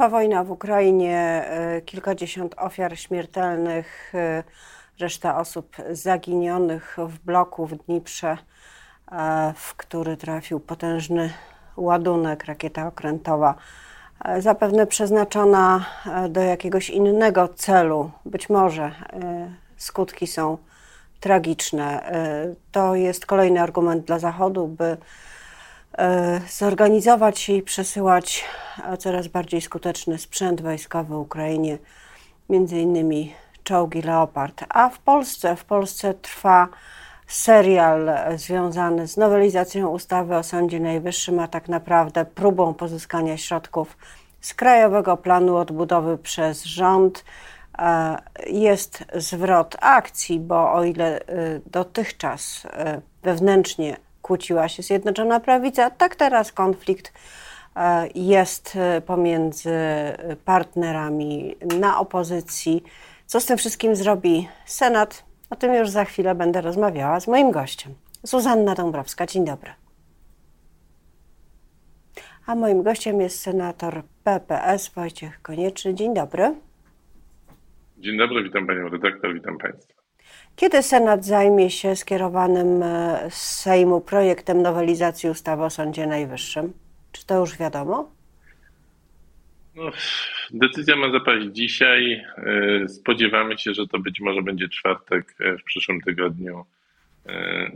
Trwa wojna w Ukrainie, kilkadziesiąt ofiar śmiertelnych, reszta osób zaginionych w bloku w Dniprze, w który trafił potężny ładunek, rakieta okrętowa, zapewne przeznaczona do jakiegoś innego celu. Być może skutki są tragiczne. To jest kolejny argument dla Zachodu, by E, zorganizować i przesyłać coraz bardziej skuteczny sprzęt wojskowy Ukrainie, między innymi czołgi Leopard. A w Polsce, w Polsce trwa serial związany z nowelizacją ustawy o Sądzie Najwyższym, a tak naprawdę próbą pozyskania środków z Krajowego Planu Odbudowy przez rząd. E, jest zwrot akcji, bo o ile e, dotychczas wewnętrznie kłóciła się Zjednoczona Prawica, tak teraz konflikt e, jest e, pomiędzy partnerami na opozycji. Co z tym wszystkim zrobi Senat? O tym już za chwilę będę rozmawiała z moim gościem. Zuzanna Dąbrowska, dzień dobry. A moim gościem jest senator PPS Wojciech Konieczny. Dzień dobry. Dzień dobry, witam panią redaktor, witam państwa. Kiedy Senat zajmie się skierowanym e, z Sejmu projektem nowelizacji ustawy o Sądzie Najwyższym? Czy to już wiadomo? No, decyzja ma zapaść dzisiaj. E, spodziewamy się, że to być może będzie czwartek e, w przyszłym tygodniu.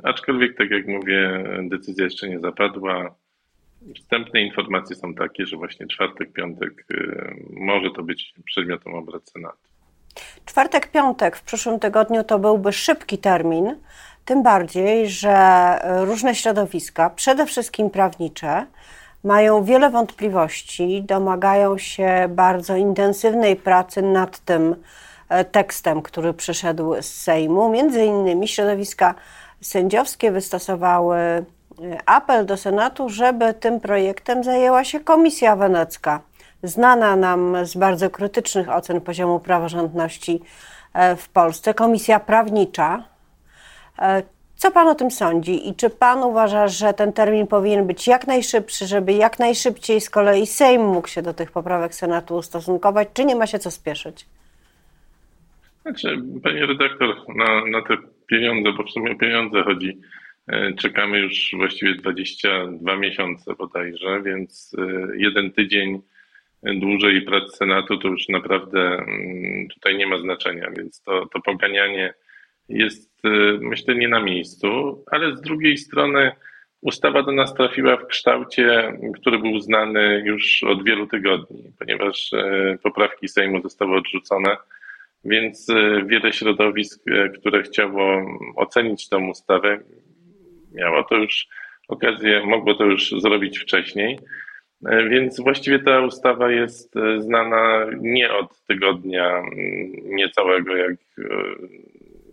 Aczkolwiek, tak jak mówię, decyzja jeszcze nie zapadła. Wstępne informacje są takie, że właśnie czwartek, piątek może to być przedmiotem obrad Senatu. Czwartek, piątek w przyszłym tygodniu to byłby szybki termin, tym bardziej, że różne środowiska, przede wszystkim prawnicze, mają wiele wątpliwości, domagają się bardzo intensywnej pracy nad tym e, tekstem, który przyszedł z Sejmu. Między innymi środowiska sędziowskie wystosowały e, apel do Senatu, żeby tym projektem zajęła się Komisja Wenecka znana nam z bardzo krytycznych ocen poziomu praworządności e, w Polsce, Komisja Prawnicza. E, co Pan o tym sądzi i czy Pan uważa, że ten termin powinien być jak najszybszy, żeby jak najszybciej z kolei Sejm mógł się do tych poprawek Senatu ustosunkować, czy nie ma się co spieszyć? Znaczy, Panie redaktor, na, na te pieniądze, bo w sumie o pieniądze chodzi, e, czekamy już właściwie 22 miesiące bodajże, więc jeden tydzień dłużej prac Senatu, to już naprawdę mm, tutaj nie ma znaczenia, więc to, to poganianie jest y, myślę nie na miejscu, ale z drugiej strony ustawa do nas trafiła w kształcie, który był znany już od wielu tygodni, ponieważ y, poprawki Sejmu zostały odrzucone, więc y, wiele środowisk, które chciało ocenić tę ustawę, miało to już okazję, mogło to już zrobić wcześniej. E, więc właściwie ta ustawa jest e, znana nie od tygodnia niecałego, jak e,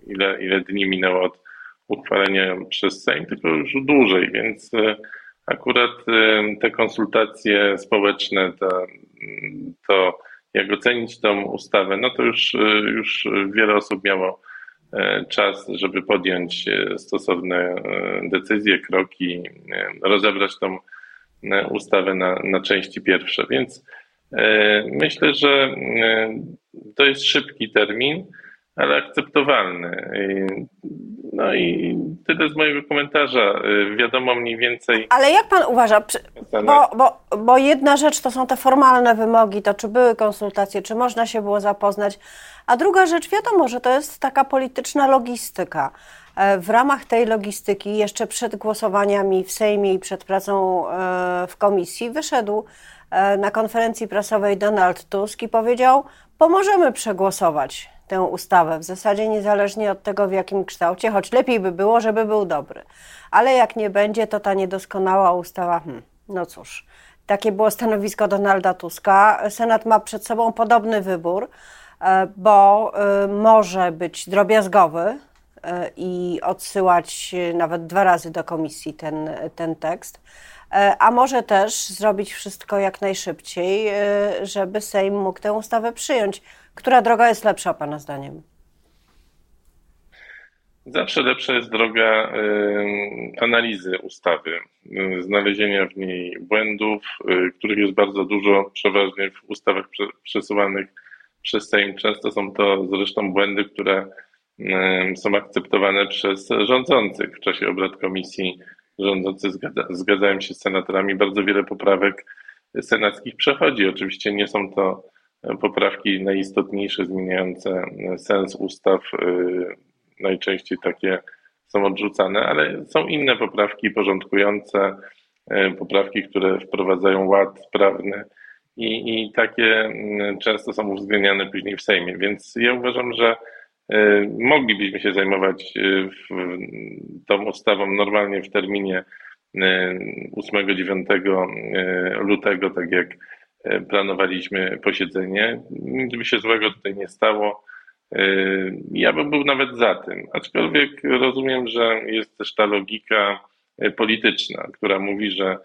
ile, ile dni minęło od uchwalenia przez Sejm, tylko już dłużej, więc akurat te konsultacje społeczne, to, to jak ocenić tą ustawę, no to już, już wiele osób miało czas, żeby podjąć stosowne decyzje, kroki, rozebrać tą ustawę na, na części pierwsze. Więc e, myślę, że e, to jest szybki termin, ale akceptowalny. No i tyle z mojego komentarza. E, wiadomo mniej więcej. Ale jak pan uważa? Bo, bo, bo jedna rzecz to są te formalne wymogi, to czy były konsultacje, czy można się było zapoznać, a druga rzecz, wiadomo, że to jest taka polityczna logistyka. E, w ramach tej logistyki, jeszcze przed głosowaniami w Sejmie i przed pracą e, w komisji, wyszedł e, na konferencji prasowej Donald Tusk i powiedział: Pomożemy przegłosować tę ustawę, w zasadzie niezależnie od tego, w jakim kształcie, choć lepiej by było, żeby był dobry. Ale jak nie będzie, to ta niedoskonała ustawa, hmm, no cóż, takie było stanowisko Donalda Tuska. Senat ma przed sobą podobny wybór, bo może być drobiazgowy, i odsyłać nawet dwa razy do komisji ten, ten tekst. E, a może też zrobić wszystko jak najszybciej, e, żeby Sejm mógł tę ustawę przyjąć. Która droga jest lepsza, Pana zdaniem? Zawsze lepsza jest droga analizy ustawy, znalezienia w niej błędów, których jest bardzo dużo, przeważnie w ustawach przesuwanych przez Sejm. Często są to zresztą błędy, które są akceptowane przez rządzących w czasie obrad komisji. Rządzący zgadza, zgadzają się z senatorami. Bardzo wiele poprawek senackich przechodzi. Oczywiście nie są to poprawki najistotniejsze, zmieniające sens ustaw. Najczęściej takie są odrzucane, ale są inne poprawki porządkujące, poprawki, które wprowadzają ład prawny i, i takie często są uwzględniane później w Sejmie. Więc ja uważam, że E, moglibyśmy się zajmować tą ustawą normalnie w terminie 8-9 e, lutego, tak jak planowaliśmy posiedzenie. Nic by się złego tutaj nie stało. Ja bym był nawet za tym, aczkolwiek rozumiem, że jest też ta logika polityczna, która mówi, że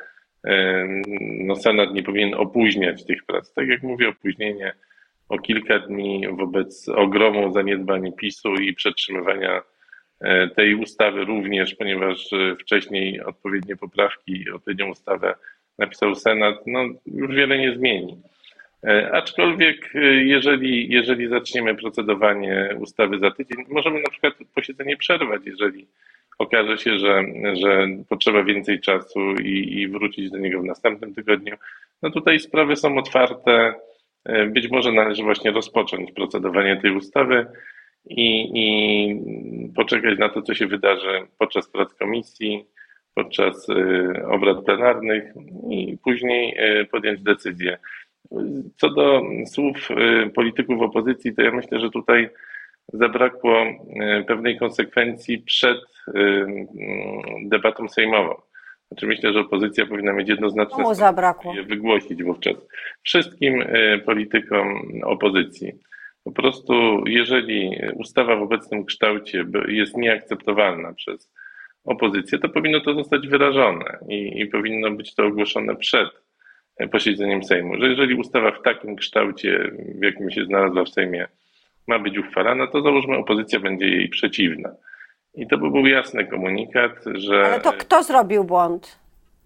no, Senat nie powinien opóźniać tych prac. Tak jak mówię, opóźnienie o kilka dni wobec ogromu zaniedbań PiSu i przetrzymywania e, tej ustawy również, ponieważ e, wcześniej odpowiednie poprawki odpowiednią ustawę napisał Senat, no już wiele nie zmieni. E, aczkolwiek jeżeli, jeżeli zaczniemy procedowanie ustawy za tydzień, możemy na przykład posiedzenie przerwać, jeżeli okaże się, że, że potrzeba więcej czasu i, i wrócić do niego w następnym tygodniu. No tutaj sprawy są otwarte. E, być może należy właśnie rozpocząć procedowanie tej ustawy i, i poczekać na to, co się wydarzy podczas prac komisji, podczas e, obrad plenarnych i później e, podjąć decyzję. Co do słów polityków opozycji, to ja myślę, że tutaj zabrakło pewnej konsekwencji przed debatą sejmową. Znaczy myślę, że opozycja powinna mieć jednoznaczne Komu zabrakło? wygłosić wówczas wszystkim politykom opozycji. Po prostu, jeżeli ustawa w obecnym kształcie jest nieakceptowalna przez opozycję, to powinno to zostać wyrażone i, i powinno być to ogłoszone przed e, posiedzeniem Sejmu, że jeżeli ustawa w takim kształcie, w jakim się znalazła w Sejmie, ma być uchwalana, to załóżmy opozycja będzie jej przeciwna. I to by był jasny komunikat, że. Ale to kto zrobił błąd?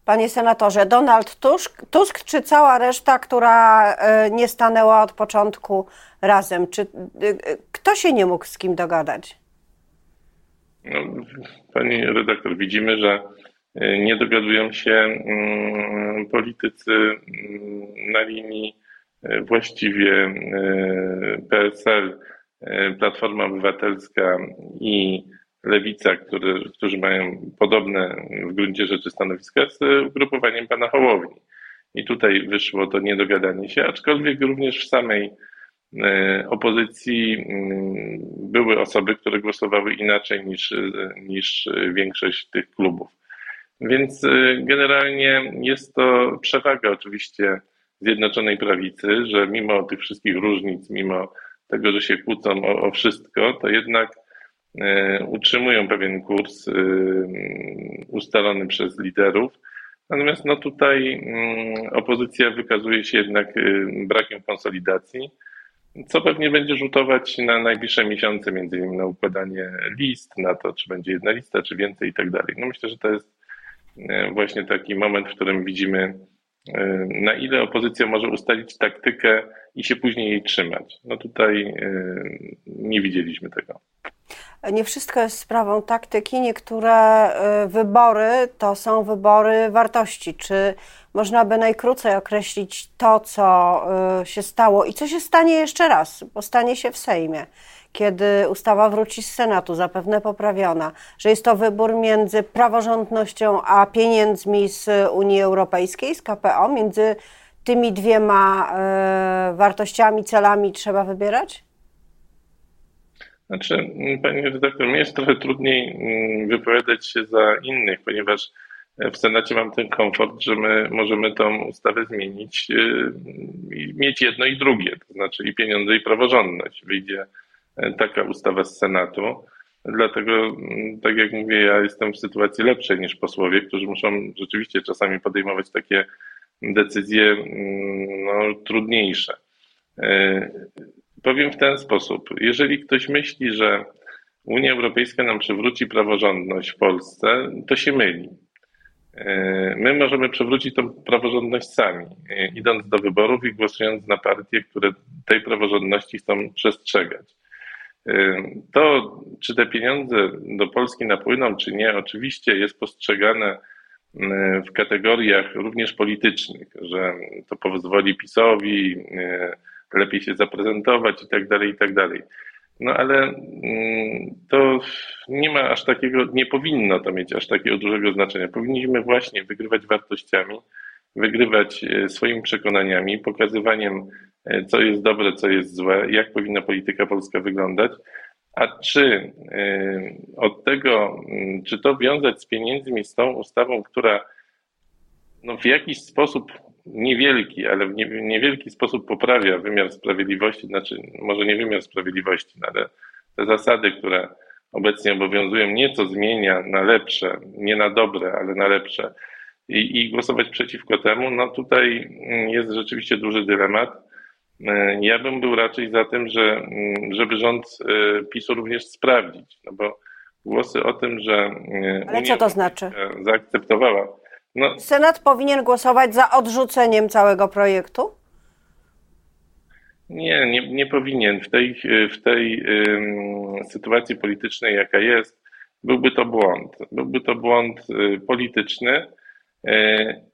Panie senatorze, Donald Tusk, Tusk czy cała reszta, która e, nie stanęła od początku razem? Czy e, kto się nie mógł z kim dogadać? No, pani redaktor, widzimy, że e, nie dogadują się mm, politycy mm, na linii właściwie PSL, Platforma Obywatelska i Lewica, który, którzy mają podobne w gruncie rzeczy stanowiska z ugrupowaniem pana Hołowni. I tutaj wyszło to niedogadanie się, aczkolwiek również w samej opozycji mm, były osoby, które głosowały inaczej niż, niż większość tych klubów. Więc e, generalnie jest to przewaga oczywiście Zjednoczonej Prawicy, że mimo tych wszystkich różnic, mimo tego, że się kłócą o, o wszystko, to jednak E, utrzymują pewien kurs e, ustalony przez liderów. Natomiast no tutaj mm, opozycja wykazuje się jednak e, brakiem konsolidacji, co pewnie będzie rzutować na najbliższe miesiące, między innymi na układanie list, na to, czy będzie jedna lista, czy więcej i tak dalej. No myślę, że to jest właśnie taki moment, w którym widzimy, na ile opozycja może ustalić taktykę i się później jej trzymać. No tutaj nie widzieliśmy tego nie wszystko jest sprawą taktyki. Niektóre y, wybory to są wybory wartości. Czy można by najkrócej określić to, co y, się stało i co się stanie jeszcze raz, bo stanie się w Sejmie, kiedy ustawa wróci z Senatu, zapewne poprawiona, że jest to wybór między praworządnością a pieniędzmi z Unii Europejskiej, z KPO, między tymi dwiema y, wartościami, celami trzeba wybierać? Znaczy, mm, panie redaktor, mnie jest trochę trudniej mm, wypowiadać się za innych, ponieważ w Senacie mam ten komfort, że my możemy tą ustawę zmienić y, i mieć jedno i drugie, to znaczy i pieniądze, i praworządność. Wyjdzie e, taka ustawa z Senatu. Dlatego, mm, tak jak mówię, ja jestem w sytuacji lepszej niż posłowie, którzy muszą rzeczywiście czasami podejmować takie decyzje no, trudniejsze. Powiem w ten sposób. Jeżeli ktoś myśli, że Unia Europejska nam przywróci praworządność w Polsce, to się myli. E, my możemy przywrócić tą praworządność sami, e, idąc do wyborów i głosując na partie, które tej praworządności chcą przestrzegać. E, to, czy te pieniądze do Polski napłyną, czy nie, oczywiście jest postrzegane w kategoriach również politycznych, że to pozwoli PiSowi lepiej się zaprezentować i tak dalej, i tak dalej. No ale mm, to nie ma aż takiego, nie powinno to mieć aż takiego dużego znaczenia. Powinniśmy właśnie wygrywać wartościami, wygrywać e, swoimi przekonaniami, pokazywaniem, e, co jest dobre, co jest złe, jak powinna polityka polska wyglądać. A czy e, od tego, mm, czy to wiązać z pieniędzmi, z tą ustawą, która no w jakiś sposób niewielki, ale w niewielki sposób poprawia wymiar sprawiedliwości, znaczy może nie wymiar sprawiedliwości, no ale te zasady, które obecnie obowiązują, nieco zmienia na lepsze, nie na dobre, ale na lepsze i, i głosować przeciwko temu, no tutaj jest rzeczywiście duży dylemat. Ja bym był raczej za tym, że, żeby rząd e, PiSu również sprawdzić, no bo głosy o tym, że e, Ale Unia co to znaczy? zaakceptowała no, Senat powinien głosować za odrzuceniem całego projektu? Nie, nie, nie powinien. W tej, w tej um, sytuacji politycznej, jaka jest, byłby to błąd. Byłby to błąd y, polityczny, y,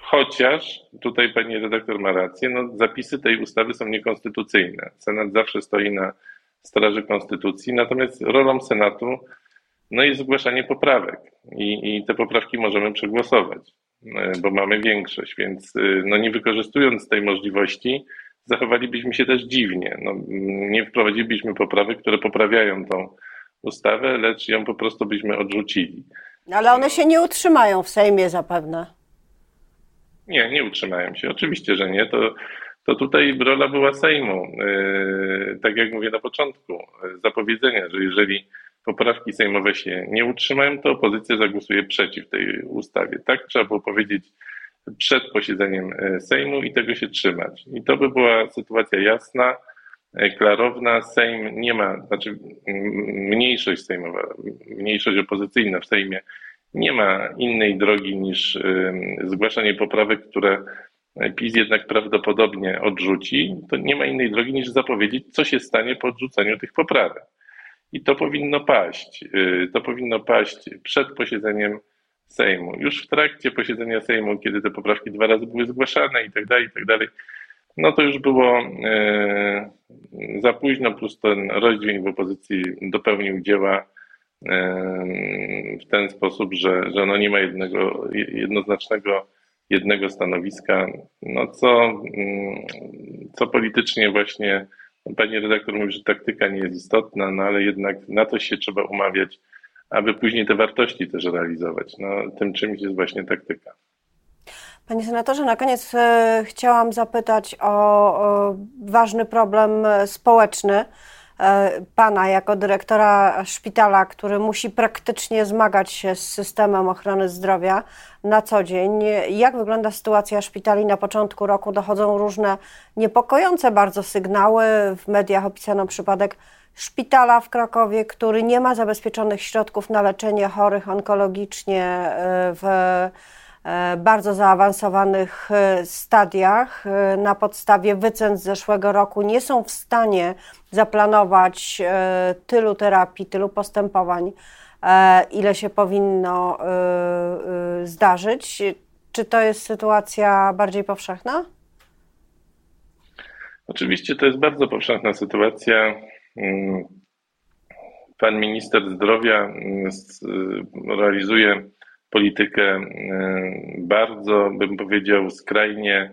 chociaż tutaj pani redaktor ma rację, no, zapisy tej ustawy są niekonstytucyjne. Senat zawsze stoi na straży konstytucji, natomiast rolą Senatu no jest zgłaszanie poprawek i, i te poprawki możemy przegłosować, e, bo mamy większość, więc e, no nie wykorzystując tej możliwości, zachowalibyśmy się też dziwnie. No, nie wprowadzilibyśmy poprawek, które poprawiają tą ustawę, lecz ją po prostu byśmy odrzucili. Ale one się nie utrzymają w Sejmie zapewne. Nie, nie utrzymają się. Oczywiście, że nie. To, to tutaj rola była Sejmu. Yy, tak jak mówię na początku, zapowiedzenia, że jeżeli poprawki sejmowe się nie utrzymają, to opozycja zagłosuje przeciw tej ustawie. Tak trzeba było powiedzieć przed posiedzeniem e, Sejmu i tego się trzymać. I to by była sytuacja jasna, e, klarowna. Sejm nie ma, znaczy mniejszość sejmowa, mniejszość opozycyjna w Sejmie nie ma innej drogi niż zgłaszanie poprawek, które PiS jednak prawdopodobnie odrzuci. To nie ma innej drogi niż zapowiedzieć, co się stanie po odrzuceniu tych poprawek. I to powinno paść. Y, to powinno paść przed posiedzeniem Sejmu. Już w trakcie posiedzenia Sejmu, kiedy te poprawki dwa razy były zgłaszane i tak dalej, i tak dalej, no to już było y, za późno, plus ten rozdźwięk w opozycji dopełnił dzieła y, w ten sposób, że, że no nie ma jednego, jednoznacznego jednego stanowiska, no co, co politycznie właśnie Pani redaktor mówi, że taktyka nie jest istotna, no ale jednak na to się trzeba umawiać, aby później te wartości też realizować. No, tym czymś jest właśnie taktyka. Panie senatorze, na koniec e, chciałam zapytać o, ważny problem e, społeczny pana jako dyrektora szpitala, który musi praktycznie zmagać się z systemem ochrony zdrowia na co dzień. Jak wygląda sytuacja szpitali na początku roku? Dochodzą różne niepokojące bardzo sygnały. W mediach opisano przypadek szpitala w Krakowie, który nie ma zabezpieczonych środków na leczenie chorych onkologicznie e, w E, bardzo zaawansowanych e, stadiach e, na podstawie wycen z zeszłego roku nie są w stanie zaplanować tylu terapii, tylu postępowań, ile się powinno zdarzyć. Czy to jest sytuacja bardziej powszechna? Oczywiście to jest bardzo powszechna sytuacja. Mm, pan minister zdrowia mm, realizuje politykę e, bardzo, bym powiedział, skrajnie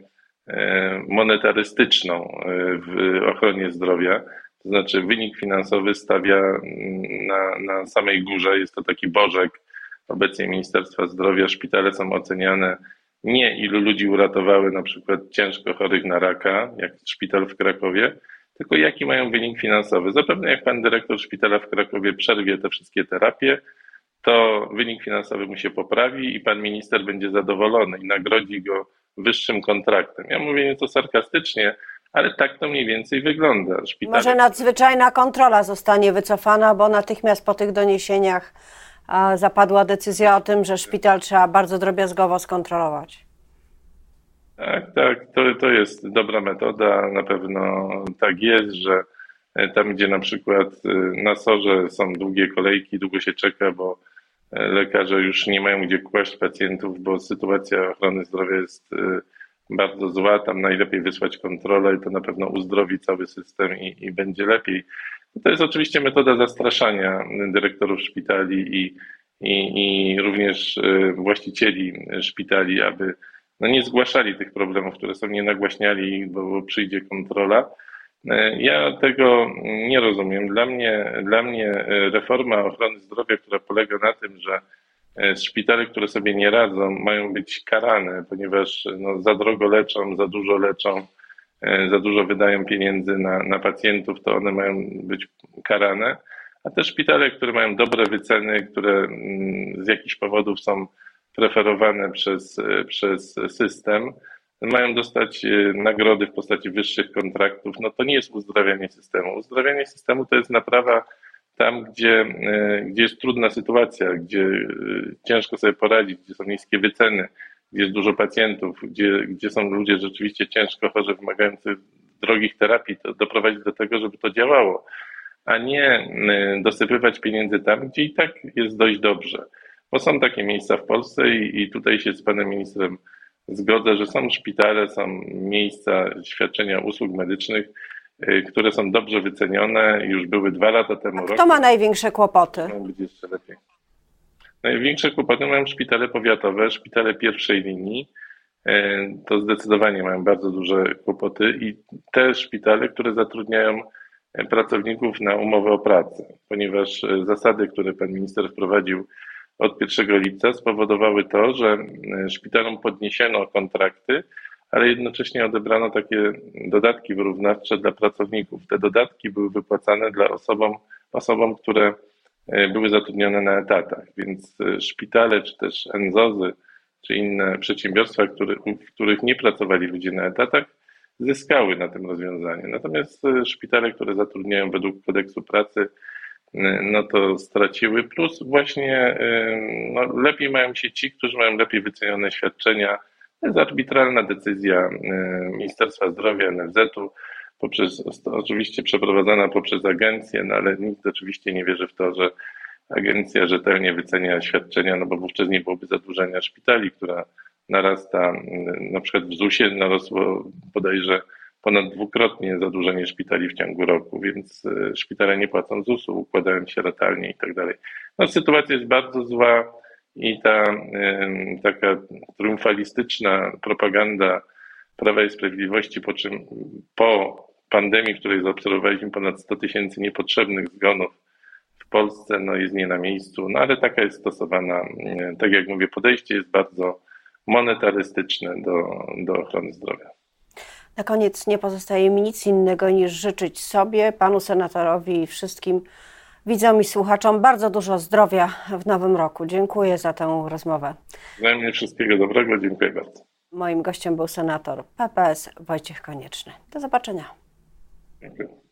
e, monetarystyczną e, w ochronie zdrowia. To znaczy wynik finansowy stawia mm, na, na samej górze. Jest to taki bożek obecnie Ministerstwa Zdrowia. Szpitale są oceniane nie ilu ludzi uratowały na przykład ciężko chorych na raka, jak szpital w Krakowie, tylko jaki mają wynik finansowy. Zapewne jak pan dyrektor szpitala w Krakowie przerwie te wszystkie terapie, to wynik finansowy mu się poprawi i pan minister będzie zadowolony i nagrodzi go wyższym kontraktem. Ja mówię nieco sarkastycznie, ale tak to mniej więcej wygląda. Szpitale... Może nadzwyczajna kontrola zostanie wycofana, bo natychmiast po tych doniesieniach zapadła decyzja o tym, że szpital trzeba bardzo drobiazgowo skontrolować. Tak, tak, to, to jest dobra metoda. Na pewno tak jest, że e, tam, gdzie na przykład e, na sorze są długie kolejki, długo się czeka, bo lekarze już nie mają gdzie kłaść pacjentów, bo sytuacja ochrony zdrowia jest bardzo zła, tam najlepiej wysłać kontrolę i to na pewno uzdrowi cały system i, i będzie lepiej. To jest oczywiście metoda zastraszania dyrektorów szpitali i, i, i również właścicieli szpitali, aby no nie zgłaszali tych problemów, które są, nie nagłaśniali, bo przyjdzie kontrola. E, ja tego nie rozumiem. Dla mnie, dla mnie e, reforma ochrony zdrowia, która polega na tym, że e, szpitale, które sobie nie radzą, mają być karane, ponieważ no, za drogo leczą, za dużo leczą, za dużo wydają pieniędzy na, na pacjentów, to one mają być karane. A te szpitale, które mają dobre wyceny, które mm, z jakichś powodów są preferowane przez, przez system, mają dostać e, nagrody w postaci wyższych kontraktów, no to nie jest uzdrawianie systemu. Uzdrawianie systemu to jest naprawa tam, gdzie, e, gdzie jest trudna sytuacja, gdzie ciężko sobie poradzić, gdzie są niskie wyceny, gdzie jest dużo pacjentów, gdzie, gdzie są ludzie rzeczywiście ciężko chorzy, wymagający drogich terapii, to doprowadzić do tego, żeby to działało, a nie dosypywać pieniędzy tam, gdzie i tak jest dość dobrze. Bo są takie miejsca w Polsce i, i tutaj się z panem ministrem zgodzę, że są szpitale, są miejsca świadczenia usług medycznych, y, które są dobrze wycenione, już były dwa lata temu. A kto ma największe kłopoty? Być jeszcze lepiej. Największe kłopoty mają szpitale powiatowe, szpitale pierwszej linii. Y, to zdecydowanie mają bardzo duże kłopoty i te szpitale, które zatrudniają pracowników na umowę o pracę, ponieważ y, zasady, które pan minister wprowadził od 1 lipca spowodowały to, że e, szpitalom podniesiono kontrakty, ale jednocześnie odebrano takie dodatki wyrównawcze dla pracowników. Te dodatki były wypłacane dla osobom, osobom które e, były zatrudnione na etatach, więc e, szpitale czy też NZOZy czy inne przedsiębiorstwa, który, w których nie pracowali ludzie na etatach, zyskały na tym rozwiązaniu. Natomiast szpitale, które zatrudniają według kodeksu pracy, no to straciły. Plus właśnie no, lepiej mają się ci, którzy mają lepiej wycenione świadczenia. To jest arbitralna decyzja Ministerstwa Zdrowia, NFZ-u, poprzez, oczywiście przeprowadzana poprzez agencję, no ale nikt oczywiście nie wierzy w to, że agencja rzetelnie wycenia świadczenia, no bo wówczas nie byłoby zadłużenia szpitali, która narasta, na przykład w ZUS-ie narosło bodajże ponad dwukrotnie zadłużenie szpitali w ciągu roku, więc e, szpitale nie płacą ZUS-u, układają się ratalnie i tak dalej. No, sytuacja jest bardzo zła i ta taka triumfalistyczna propaganda Prawa i Sprawiedliwości, po czym po pandemii, w której zaobserwowaliśmy ponad 100 tysięcy niepotrzebnych zgonów w Polsce, no jest nie na miejscu, no ale taka jest stosowana, e, tak jak mówię, podejście jest bardzo monetarystyczne do, do ochrony zdrowia. Na koniec nie pozostaje mi nic innego niż życzyć sobie, panu senatorowi i wszystkim widzom i słuchaczom bardzo dużo zdrowia w nowym roku. Dziękuję za tę rozmowę. Wzajemnie wszystkiego dobrego, dziękuję bardzo. Moim gościem był senator PPS Wojciech Konieczny. Do zobaczenia. Dziękuję.